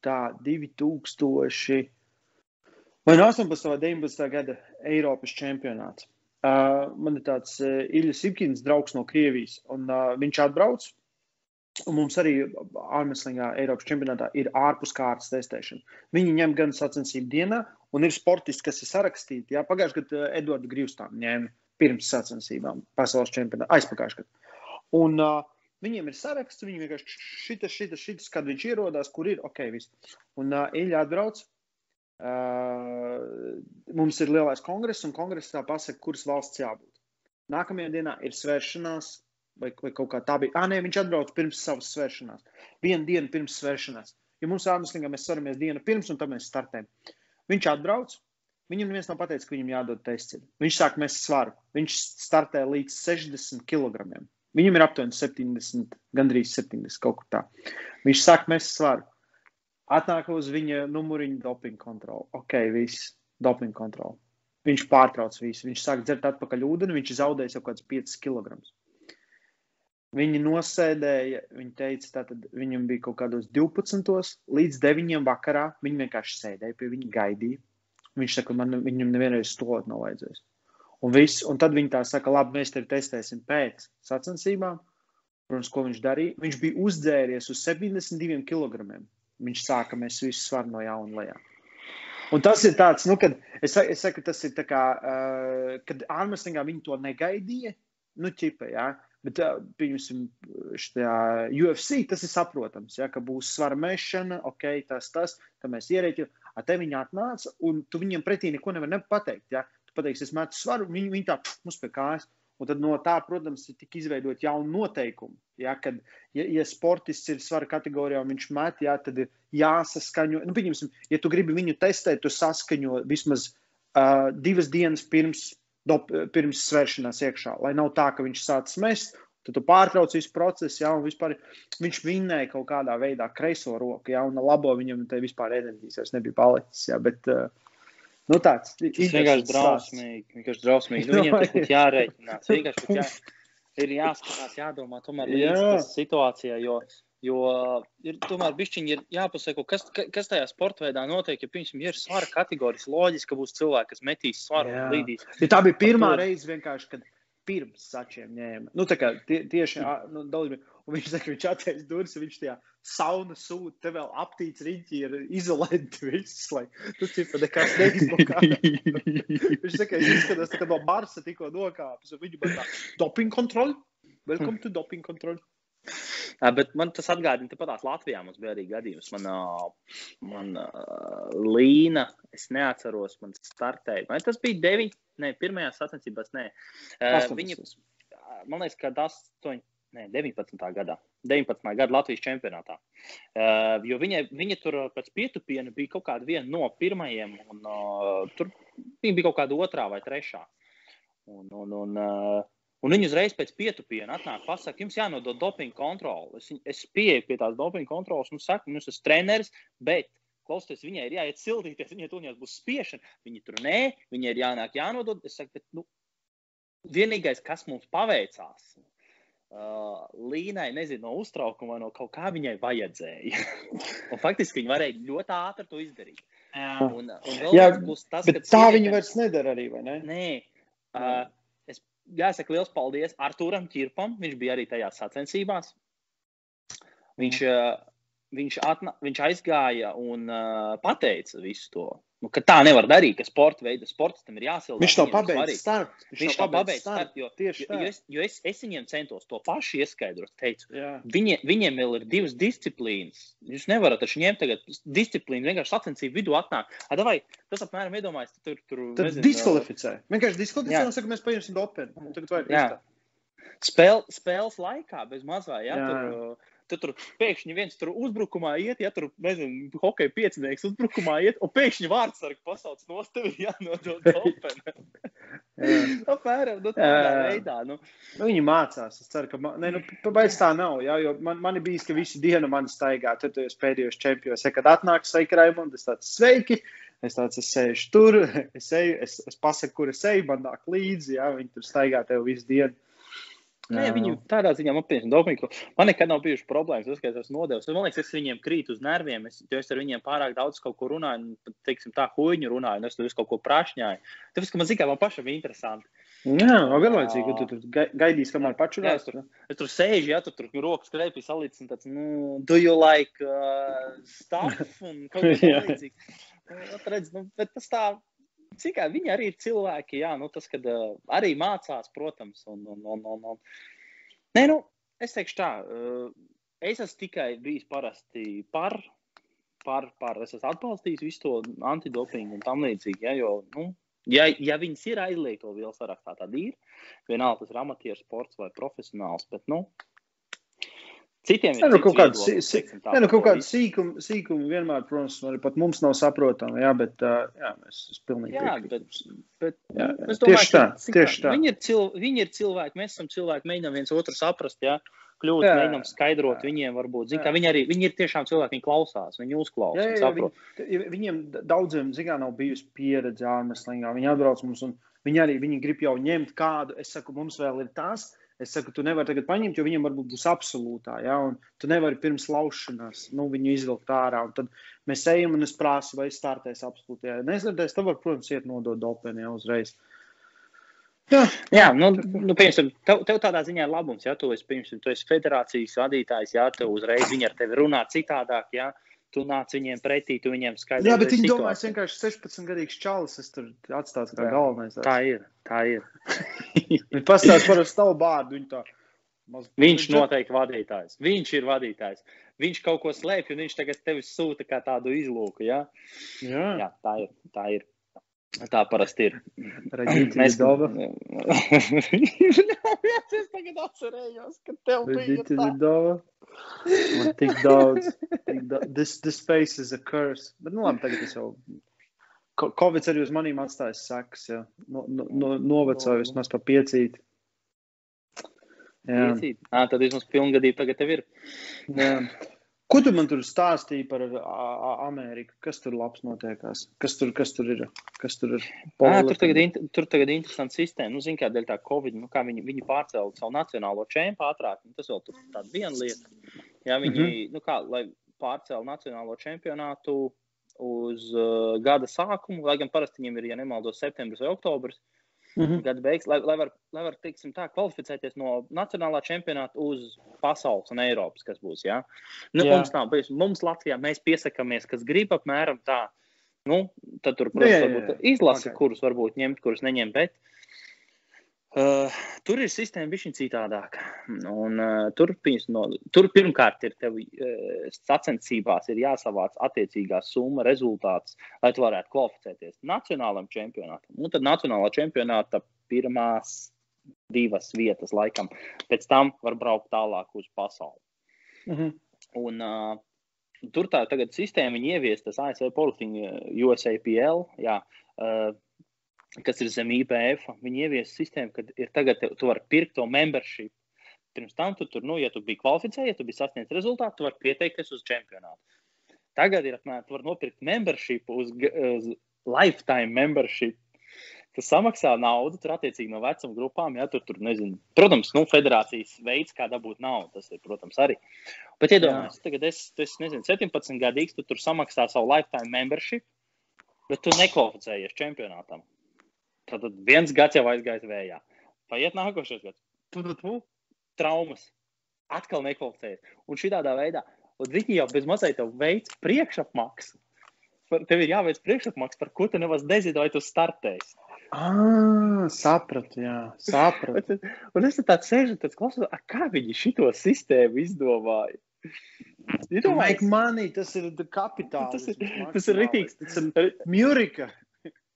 tā 2000 vai no 18. vai 19. gada Eiropas čempionāts. Uh, man ir tāds uh, Ilijas Ipkins draugs no Krievijas, un uh, viņš atbrauc. Un mums arī ārmeslīgā Eiropas čempionātā ir ārpus kārtas testēšana. Viņi ņem gan sacensību dienā, un ir sportisti, kas ir sarakstīti. Jā, pagājušajā gadā uh, Edvards Grīvstāns ņēma pirms sacensībām pasaules čempionātā, aizpagājušajā gadā. Un uh, viņiem ir saraksts, viņi vienkārši šitas, šitas, šitas, kad viņš ierodās, kur ir ok, viss. Un uh, Ilja atbrauc. Uh, mums ir lielais kongress, un kongresā pasaka, kuras valsts jābūt. Nākamajā dienā ir svēršanās, vai, vai kaut kā tā bija. Ah, nē, viņš atbrauc pirms savas svēršanās. Vienu dienu pirms svēršanās. Ja mums ārmeslīgā mēs svaramies dienu pirms, un tad mēs startējam. Viņš atbrauc. Viņam neviens nav pateicis, ka viņam jādod tests. Viņš sāk mest svaru. Viņš startē līdz 60 kg. Viņam ir aptuveni 70, gandrīz 70 kaut kur tā. Viņš sāk mest svaru. Atnāk uz viņa numuriņa dopinga kontroli. Ok, viss, dopinga kontroli. Viņš pārtrauc visu. Viņš sāk dzert atpakaļ ūdeni. Viņš zaudēja jau kaut kāds 5 kg. Viņi nosēdēja, viņi teica, ka viņam bija kaut kādos 12. līdz 9. vakarā. Viņi vienkārši sēdēja pie viņa, gaidīja. Viņš saka, man viņam nevienreiz stulot nav vajadzējis. Un, viss, un tad viņi tā saka, labi, mēs tevi testēsim pēc sacensībām. Protams, ko viņš darīja? Viņš bija uzdzēries uz 72 kg. Viņš sāka mēs visu svaru no jauna lejā. Un tas ir tāds, nu, kad es, es saku, tas ir tā kā, uh, kad Armstrongā viņi to negaidīja, nu, ķipa, jā. Ja? Bet, pieņemsim, šajā UFC tas ir saprotams, ja, ka būs svara mešana, ok, tas, tas, tā mēs ierēķinām. A te viņi atnāca, un tu viņiem pretī neko nevar pateikt. Ja. Tu pateiksi, es metu svaru, viņi, viņi tā, pf, mums pie kājas. Un tad no tā, protams, ir tik izveidot jaunu noteikumu. Ja, kad, ja, ja sportists ir svara kategorijā un viņš met, ja, tad ir jāsaskaņo. Nu, pieņemsim, ja tu gribi viņu testēt, tu saskaņo vismaz uh, divas dienas pirms dop, pirms svēršanās iekšā. Lai nav tā, ka viņš sācis mest, tad tu pārtrauc visu procesu, ja, un vispār viņš vinnēja kaut kādā veidā kreiso roku, ja, un labo viņam te vispār enerģijas vairs nebija palicis. Ja, bet, Nu, tāds ir vienkārši drausmīgi. Vienkārši drausmīgi. Nu, viņam tas būtu jārēķinās. Vienkārši jā, ir jāskatās, jādomā tomēr līdz jā. situācijai, jo Jo ir tomēr bišķiņi ir jāpasako, kas, kas tajā sporta veidā notiek. Ja, piemēram, ir svara kategorijas, loģiski, ka būs cilvēki, kas metīs svaru Jā. un līdīs. Ja tā bija pirmā to... reize vienkārši, kad pirms sačiem ņēma. Nu, tā kā tie, tieši nu, daudz, un viņš saka, viņš atvērs durvis, viņš tajā sauna sūta, te vēl aptīts riņķi ir izolēti viss, lai tu cipa nekas neizmokā. [laughs] viņš saka, es izskatos, tā kā no Marsa tikko nokāpis, un viņu man tā doping kontroli. Welcome to doping kontroli. Bet man tas atgādina, patās Latvijā mums bija arī gadījums. Man, man Līna, es neatceros, man startēja. Vai tas bija 9, ne, pirmajās sacensībās, nē. Viņa, man liekas, ka 8, ne, 19. gadā. 19. gada Latvijas čempionātā. Uh, jo viņa, viņa tur pēc pietupiena bija kaut kāda viena no pirmajiem, un uh, tur viņa bija kaut kāda otrā vai trešā. Un, un, un, uh, Un viņi uzreiz pēc pietupiena atnāk, pasakā, jums jānodod dopinga kontrole. Es, es pieeju pie tās dopinga kontrolas un saku, jums esmu treneris, bet klausieties, viņai ir jāiet sildīties, viņai tur būs spiešana. Viņi tur nē, viņai ir jānāk, jānodod. Es saku, bet nu, vienīgais, kas mums paveicās, uh, Līnai, nezinu, no uztraukuma vai no kaut kā viņai vajadzēja. [laughs] un faktiski viņa varēja ļoti ātri to izdarīt. Jā, Un, un vēl Jā, viens būs tas, tā viņa vairs nedara arī, vai ne? Nē, uh, jāsaka liels paldies Arturam Čirpam. Viņš bija arī tajā sacensībās. Viņš, uh, viņš, atna, viņš aizgāja un uh, pateica visu to. Nu, tā nevar darīt, ka sporta veida sports tam ir jāsilda. Viņš nav pabeidzis startu. Viņš nav pabeidzis startu, jo, Tieši jo, jo, es, jo es, es viņiem centos to pašu ieskaidrot. Teicu, Jā. Viņi, viņiem vēl ir divas disciplīnas. Jūs nevarat taču ņemt tagad disciplīnu, vienkārši sacensību vidū atnāk. A, davai, tas apmēram iedomājas, tur, tur Tad nezinu, diskvalificē. Vienkārši diskvalificē Jā. un saka, mēs paņemsim Jā. iztāt. Spēl, spēles laikā bez mazā. Ja, Jā. tur, uh, Tur, pēkšņi viens tur uzbrukumā iet, ja tur, nezinu, hokeja piecinieks uzbrukumā iet, un pēkšņi vārdsargi pasauc no tevi, ja nodod [laughs] openu. Jā. [laughs] Apmēram, nu, tādā veidā. Nu, Nu, viņi mācās. Es ceru, ka man, ne, nu, pabeidz tā nav. Jā, jo man, man ir bijis, ka visu dienu man staigā. Tur tajos pēdējos čempionos, ja, kad atnāk sveiki, Raimond, es tāds sveiki. Es tāds es sēžu tur, [laughs] es, eju, es, es pasaku, kur es eju, man nāk līdzi. Jā, viņi tur staigā tev visu dienu. Nē, viņi tādā ziņā man dopingu. Man nekad nav bijušas problēmas, tas, ka es esmu nodevis. Man liekas, es viņiem krītu uz nerviem. Es, es ar viņiem pārāk daudz kaut ko runāju, un, pat, teiksim, tā huīņu runāju, un es tur kaut ko prašņāju. Tāpēc, ka man zina, man pašam bija interesanti. Jā, no vienlaicīgi, ka tu tur gai- gaidīsi, kamēr Jā, pačurās. es tur, es tur sēžu, ja tur, tur rokas kreipī salīdz, un tāds, nu, do you like uh, stuff un [laughs] kaut kas tamlīdzīgs. Nu, redz, nu, bet tas tā, cik viņi arī ir cilvēki, jā, nu, tas, kad uh, arī mācās, protams, un, un, un, un, un. Nē, nu, es teikšu tā, uh, es esmu tikai bijis parasti par, par, par, es esmu atbalstījis visu to antidopingu un tam līdzīgi, ja, jo, nu, ja, ja viņas ir aizliegto vielu sarakstā, tad ir. Vienalga, tas ir amatieru sports vai profesionāls, bet, nu, citiem ir Nē, nu, cits kaut kāda Nē, nu, kaut kāda sīkuma, sīkuma vienmēr, protams, arī pat mums nav saprotama. Jā, bet uh, jā, mēs es pilnīgi Jā, piekrītu. bet, bet Jā, jā, domāju, tieši tā, cik tieši tā. Viņi ir, cil, viņi ir cilvēki, mēs esam cilvēki, mēģinām viens otru saprast, jā, kļūt, mēģinām skaidrot jā. viņiem, varbūt, zin, viņi arī, viņi ir tiešām cilvēki, viņi klausās, viņi uzklausa, Jā, jā, viņi, viņiem daudziem zinām, nav bijusi pieredze ārmeslīgā. Viņi atbrauc mums un viņi arī viņi grib jau ņemt kādu. Es saku, mums vēl ir tas. Es saku, tu nevari tagad paņemt, jo viņam varbūt būs absolūtā. Ja? Tu nevari pirms laušanās nu, viņu izvilkt ārā. Tad mēs ejam un es prasu, vai es startēs absolūtajā. Ja nestartēs, tad var, protams, iet nodot dopeni jau uzreiz. Jā, Jā, nu, nu piemēram, tev, tev tādā ziņā ir labums, ja tu esi, piemēram, tu esi federācijas vadītājs, ja tev uzreiz viņi ar tevi runā citādāk, ja tu nāc viņiem pretī, tu viņiem skaidro. Jā bet viņi domā, es vienkārši 16 gadīgs čalis, es tur atstāju kā Jā. galvenais. Tā ir, tā ir. [laughs] Viņi pastāsta par savu bārdu. Viņi tā, maz... Viņš noteikti vadītājs. Viņš ir vadītājs. Viņš kaut ko slēpj, un viņš tagad tevi sūta kā tādu izlūku. Ja? Jā, Jā, tā ir. Tā, ir. Tā parasti ir. Mēs Vidova. Jā, [laughs] es tagad atcerējos, ka tev bija tā. Vidova. Man tik daudz. Tik da this, this space is a curse. Bet, nu labi, tagad es jau. Covid arī uz manīm atstājis sekas, jā. No, no, no, novecoju vismaz pa piecīti. Jā. Piecīt. Ā, tad vismaz pilngadība tagad tev ir. jā. Ko tu man tur stāstīji par Ameriku? Kas tur labs notiekās? Kas tur, kas tur ir? Kas tur ir? Ā, tur tagad, tur tagad ir interesanta sistēma. Nu, Ziniet, kā dēļ tā Covid, nu, kā viņi, viņi pārcēla savu nacionālo čempionu ātrāk. Nu, tas vēl tur tāda viena lieta. Jā, viņi, mm. -hmm. nu, kā, lai pārcēla nacionālo čempionātu uz uh, gada sākumu, lai gan parasti viņiem ir, ja nemaldos, septembris vai oktobris. Mhm. gada beigas, lai, lai var, lai var teiksim, tā, kvalificēties no nacionālā čempionāta uz pasaules un Eiropas, kas būs. Ja? Nu, Jā. mums, nav, bijis. mums Latvijā mēs piesakāmies, kas grib apmēram tā. Nu, tad tur, Nu, protams, jā, jā, varbūt jā. izlasa, Ok. kurus varbūt ņemt, kurus neņemt. Bet, uh, tur ir sistēma bišķiņ citādāka. Un, uh, tur, no, tur pirmkārt ir tev uh, sacensībās ir jāsavāc attiecīgā summa rezultāts, lai tu varētu kvalificēties nacionālam čempionātam. Un tad nacionālā čempionāta pirmās divas vietas laikam. Pēc tam var braukt tālāk uz pasauli. Mhm. Un, uh, tur tā sistēma viņi ievies tas ASV uh, USAPL, jā, uh, kas ir zem IPF. Viņi ievies sistēmu, kad ir tagad tu vari pirkt to membership. Pirms tam tu tur, nu, ja tu biji kvalificējies, ja tu biji sasniedzis rezultātu, tu vari pieteikties uz čempionātu. Tagad ir apmēram, tu vari nopirkt membership uz, uz lifetime membership. Tu samaksā naudu, tur attiecīgi no vecuma grupām, ja tur, tur nezinu. Protams, nu, federācijas veids, kā dabūt naudu, tas ir, protams, arī. Bet iedomājieties, tagad es, es nezinu, 17 gadīgs, tu tur samaksā savu lifetime membership, bet tu nekvalificējies čempionātam. Tad viens gads jau aizgājis vējā. Paiet nākošais gads. Tu, tu, tu, traumas. Atkal nekvalificējies. Un šī tādā veidā, viņi jau bez mazliet veids priekšapmaksu. Tev ir jāveic priekšapmaksa, par ko tu nemaz nezini, vai tu startēsi. Ah, sapratu, jā, sapratu. [laughs] un es tādu sēžu, tad klausos, kā viņi šo sistēmu izdomāja. Make money, tas ir kapitāls. Tas ir, rītīgs. Mjurika.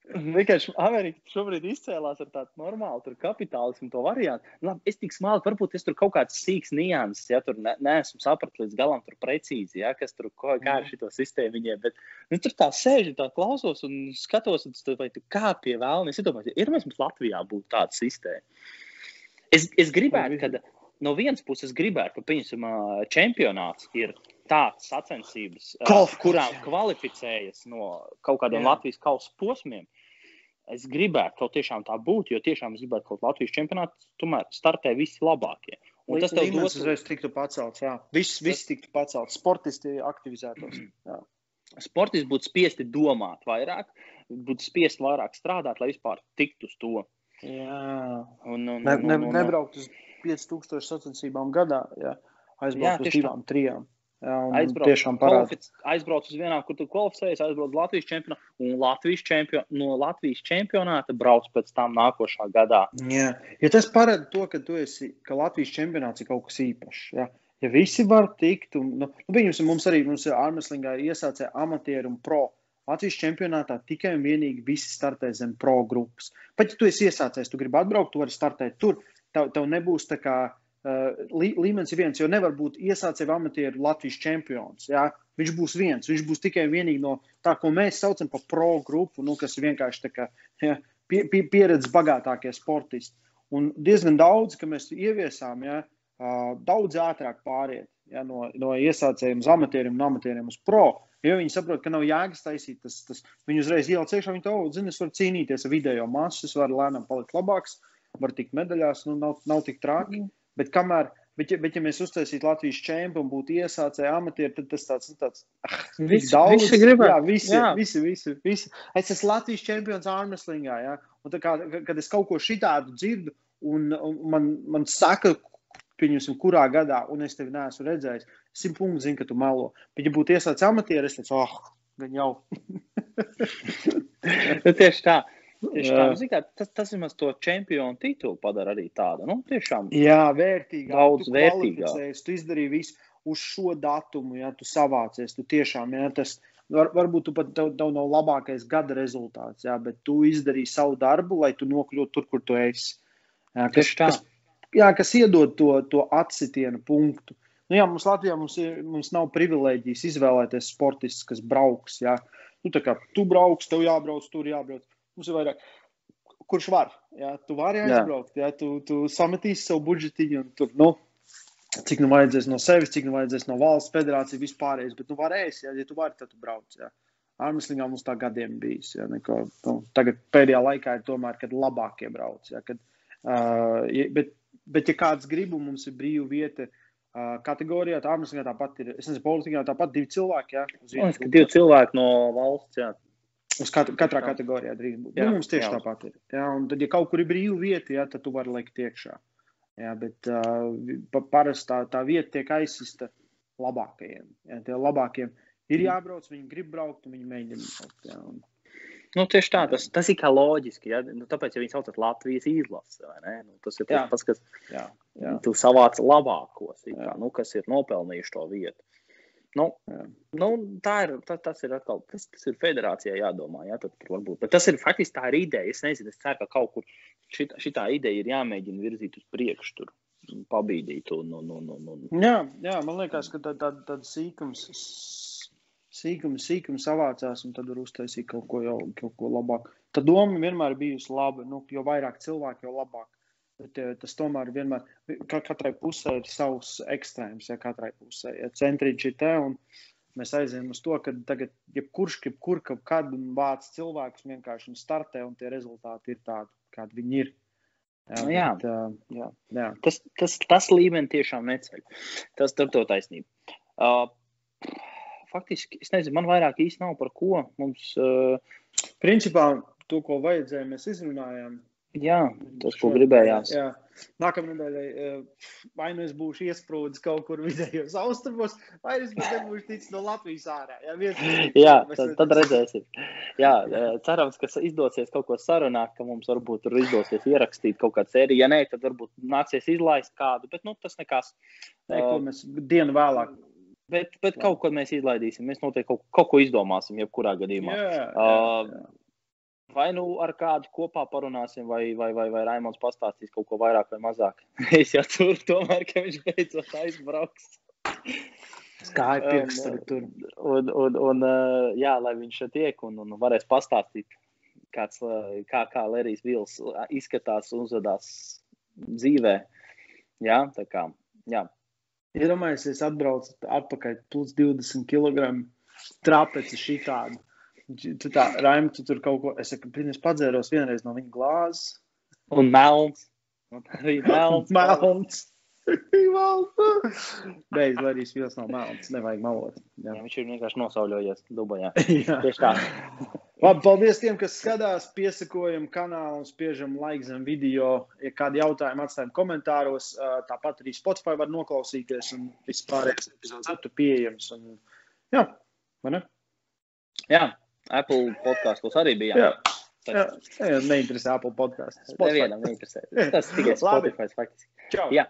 Vienkārši Amerika šobrīd izcēlās ar tādu normālu kapitālismu, to variantu. Labi, es tik smalki, varbūt es tur kaut kāds sīks nianses, ja tur ne, neesmu sapratis līdz galam precīzi, ja, kas tur ko, kā ar šo sistēmu viņiem. Bet nu, tur tā sēž, tā klausos un skatos, un tas, vai tu kā pie vēlnes. Es domāju, ir mums Latvijā būtu tāda sistēma. Es, es gribētu, ka no vienas puses gribētu, ka, piemēram, čempionāts ir tādas sacensības, Golf, kurām jā. kvalificējas no kaut kādiem jā. Latvijas kausa posmiem. Es gribētu, ka tiešām tā būtu, jo tiešām es gribētu, ka Latvijas čempionātā tomēr startē visi labākie. Un tas tev dos uzreiz tiktu pacelts, jā. Viss, viss tiktu pacelts, sportisti aktivizētos. [clears throat] Jā. Sportisti būtu spiesti domāt vairāk, būtu spiesti vairāk strādāt, lai vispār tiktu uz to. Jā, un, un, ne, ne, un, un, nebraukt uz 5000 sacensībām gadā, jā. aizbraukt jā, uz divām, trijām. Aizbrauc, tiešām parādīt. Aizbrauc uz vienām, kur tu kvalificējies, aizbrauc Latvijas čempionātu, un Latvijas čempion, no Latvijas čempionāta brauc pēc tam nākošā gadā. Jā, ja tas parāda to, ka, esi, ka Latvijas čempionāts ir kaut kas īpašs. Ja, ja visi var tikt, un nu, nu, pieņemsim, mums arī mums ir ārmeslīgā iesācē amatieru un pro. Latvijas čempionātā tikai un vienīgi visi startē zem pro grupas. Pat ja tu esi iesācējis, tu gribi atbraukt, tu vari startēt tur. Tev, tev nebūs tā kā Uh, līmenis ir viens, jo nevar būt iesācēju amatieru Latvijas čempions. Jā? Viņš būs viens, viņš būs tikai vienīgi no tā, ko mēs saucam par pro grupu, nu, kas ir vienkārši kā, ja, pie, pie, pieredzes bagātākie sportisti. Un diezgan daudz, ka mēs ieviesām, ja, uh, daudz ātrāk pāriet ja, no, no iesācējiem uz amatieriem un amatieriem uz pro. Jo viņi saprot, ka nav jēgas taisīt, tas, tas viņi uzreiz ieliek iekšā. Viņi to zina, es varu cīnīties ar video masu, es varu lēnām palikt labāks, varu tikt medaļās, nu, nav, nav tik traki. Mm. Bet, kamēr, bet, ja, bet ja mēs uztaisītu Latvijas čempionu, būtu iesācēji amatieri, tad tas tāds, nu, tāds ah, visi, daudz, visi gribētu. Jā, visi, jā. Visi, visi, visi. Es esmu Latvijas čempions ārmeslīgā, jā. Un tā kā, kad es kaut ko šitādu dzirdu, un, un man, man saka, pieņemsim, kurā gadā, un es tevi neesmu redzējis, simt punktu zinu, ka tu melo. Bet, ja būtu iesācis amatieri, es teicu, oh, gan jau. Nu, tieši tā. Tieši tā, tas, tas vismaz to čempionu titulu padara arī tādu. Nu, tiešām jā, vērtīgāk. Daudz vērtīgāk. Tu izdarīji visu uz šo datumu, ja tu savācies. Tu tiešām, ja tas var, varbūt tu pat tev, tev nav labākais gada rezultāts, jā, bet tu izdarīji savu darbu, lai tu nokļūtu tur, kur tu esi. Jā, kas, kas, jā, kas iedod to, to atsitienu punktu. Nu, jā, mums Latvijā mums, ir, mums nav privilēģijas izvēlēties sportistus, kas brauks. Jā. Nu, kā, tu brauks, tev jābrauc, tur jābrauc. Mums ir vairāk. Kurš var? Jā, tu vari aizbraukt, jā, tu, tu sametīsi savu budžetiņu un tur, nu, cik nu vajadzēs no sevis, cik nu vajadzēs no valsts federācijas, vispārējais. Bet, nu, varēs, jā, ja tu vari, tad tu brauc. Jā. Armslingā mums tā gadiem bijis. Jā, neko, nu, tagad pēdējā laikā ir tomēr, kad labākie brauc. Jā, kad, uh, bet, bet, ja kāds grib, mums ir brīva vieta uh, kategorijā, tad Armslingā tāpat ir. Es nezinu, politikā tāpat divi cilvēki. Jā, uz divi cilvēki no valsts. Jā. Uz kat katrā jā. kategorijā drīz būt. Jā, nu, mums tieši jā. tāpat ir. Jā, un tad, ja kaut kur ir brīva vieta, jā, tad tu vari likt iekšā. Jā, bet uh, parasti tā, tā vieta tiek aizsista labākajiem. Jā, tie labākiem ir mm. jābrauc, viņi grib braukt, un viņi mēģina braukt. Jā, un... Nu, tieši tā, tas, tas ir kā loģiski. Ja? Nu, tāpēc, ja viņi sauc par Latvijas izlasi, nu, tas ir tas, pats, kas jā, jā. tu savāc labākos, kā, nu, kas ir nopelnījuši to vietu. Nu, nu, tā ir, tā, tas ir atkal, tas, tas ir federācijai jādomā, jā, tas ir faktiski tā ir ideja. Es nezinu, es ceru, ka kaut kur šitā, šitā ideja ir jāmēģina virzīt uz priekšu tur, pabīdīt un, un, un, un, un. Jā, jā, man liekas, ka tad, tad, tad sīkums, sīkums, sīkums savācās un tad var uztaisīt kaut ko jau, kaut ko labāk. Tā doma vienmēr bijusi laba, nu, jo vairāk cilvēku, jo labāk. Bet ja, tas tomēr vienmēr, ka katrai pusē ir savs ekstrēms, ja katrai pusē. Ja centriņš ir te un mēs aizējām uz to, ka tagad jebkurš, jebkur kaut kādu vācu cilvēkus vienkārši startē un tie rezultāti ir tādi, kādi viņi ir. Jā, nu jā. Bet, uh, jā. jā. Tas, tas, tas līmenis tiešām neceļ. Tas tur to taisnība. Uh, faktiski, es nezinu, man vairāk īsti nav par ko mums. Uh, Principā to, ko vajadzēja, mēs izrunājām. Jā, tas, ko gribējās. Jā. Nākamā nedēļa, eh, vai nu es būšu iesprūdis kaut kur vidējos austrumos, vai es būšu ticis no Latvijas ārā. Jā, viens, jā tad, tad redzēsim. Jā, eh, cerams, ka izdosies kaut ko sarunāt, ka mums varbūt tur izdosies ierakstīt kaut kādu sēriju. Ja nē, tad varbūt nāksies izlaist kādu, bet nu, tas nekas. Nē, ko mēs dienu vēlāk. Bet, bet kaut ko mēs izlaidīsim. Mēs noteikti kaut, kaut ko izdomāsim, jebkurā gadījumā. Jā, jā, jā. Uh, vai nu ar kādu kopā parunāsim, vai, vai, vai, vai Raimons pastāstīs kaut ko vairāk vai mazāk. [laughs] es jau tur tomēr, ka viņš beidzot aizbrauks. Skāja pirksts um, tur. Un, un, un, uh, jā, lai viņš šeit tiek un, un varēs pastāstīt, kāds, uh, kā, kā Lerijs Vils izskatās un uzvedās dzīvē. Jā, tā kā, jā. Iedomājieties, atbrauc atpakaļ plus 20 kg trapeci šitādu. Tu tā, Raim, tu tur kaut ko, es saku, es padzēros vienreiz no viņa glāzes. Un melns. Un arī [laughs] melns. melns. Beidz, lai arī spils nav melns. Nevajag malot. Jā. Jā, viņš ir vienkārši nosauļojies Dubajā. [laughs] Tieši tā. [laughs] Labi, paldies tiem, kas skatās, piesakojam kanālu un spiežam like zem video. Ja kādi jautājumi atstājam komentāros, tāpat arī Spotify var noklausīties un vispārējais epizodes ir pieejams. Un, jā, vai ne? Jā, Apple podkāstos arī bija. Jā. Jā, jā, neinteresē Apple podkāstu. Nevienam neinteresē. Tas tikai Spotify faktiski. Čau. Jā.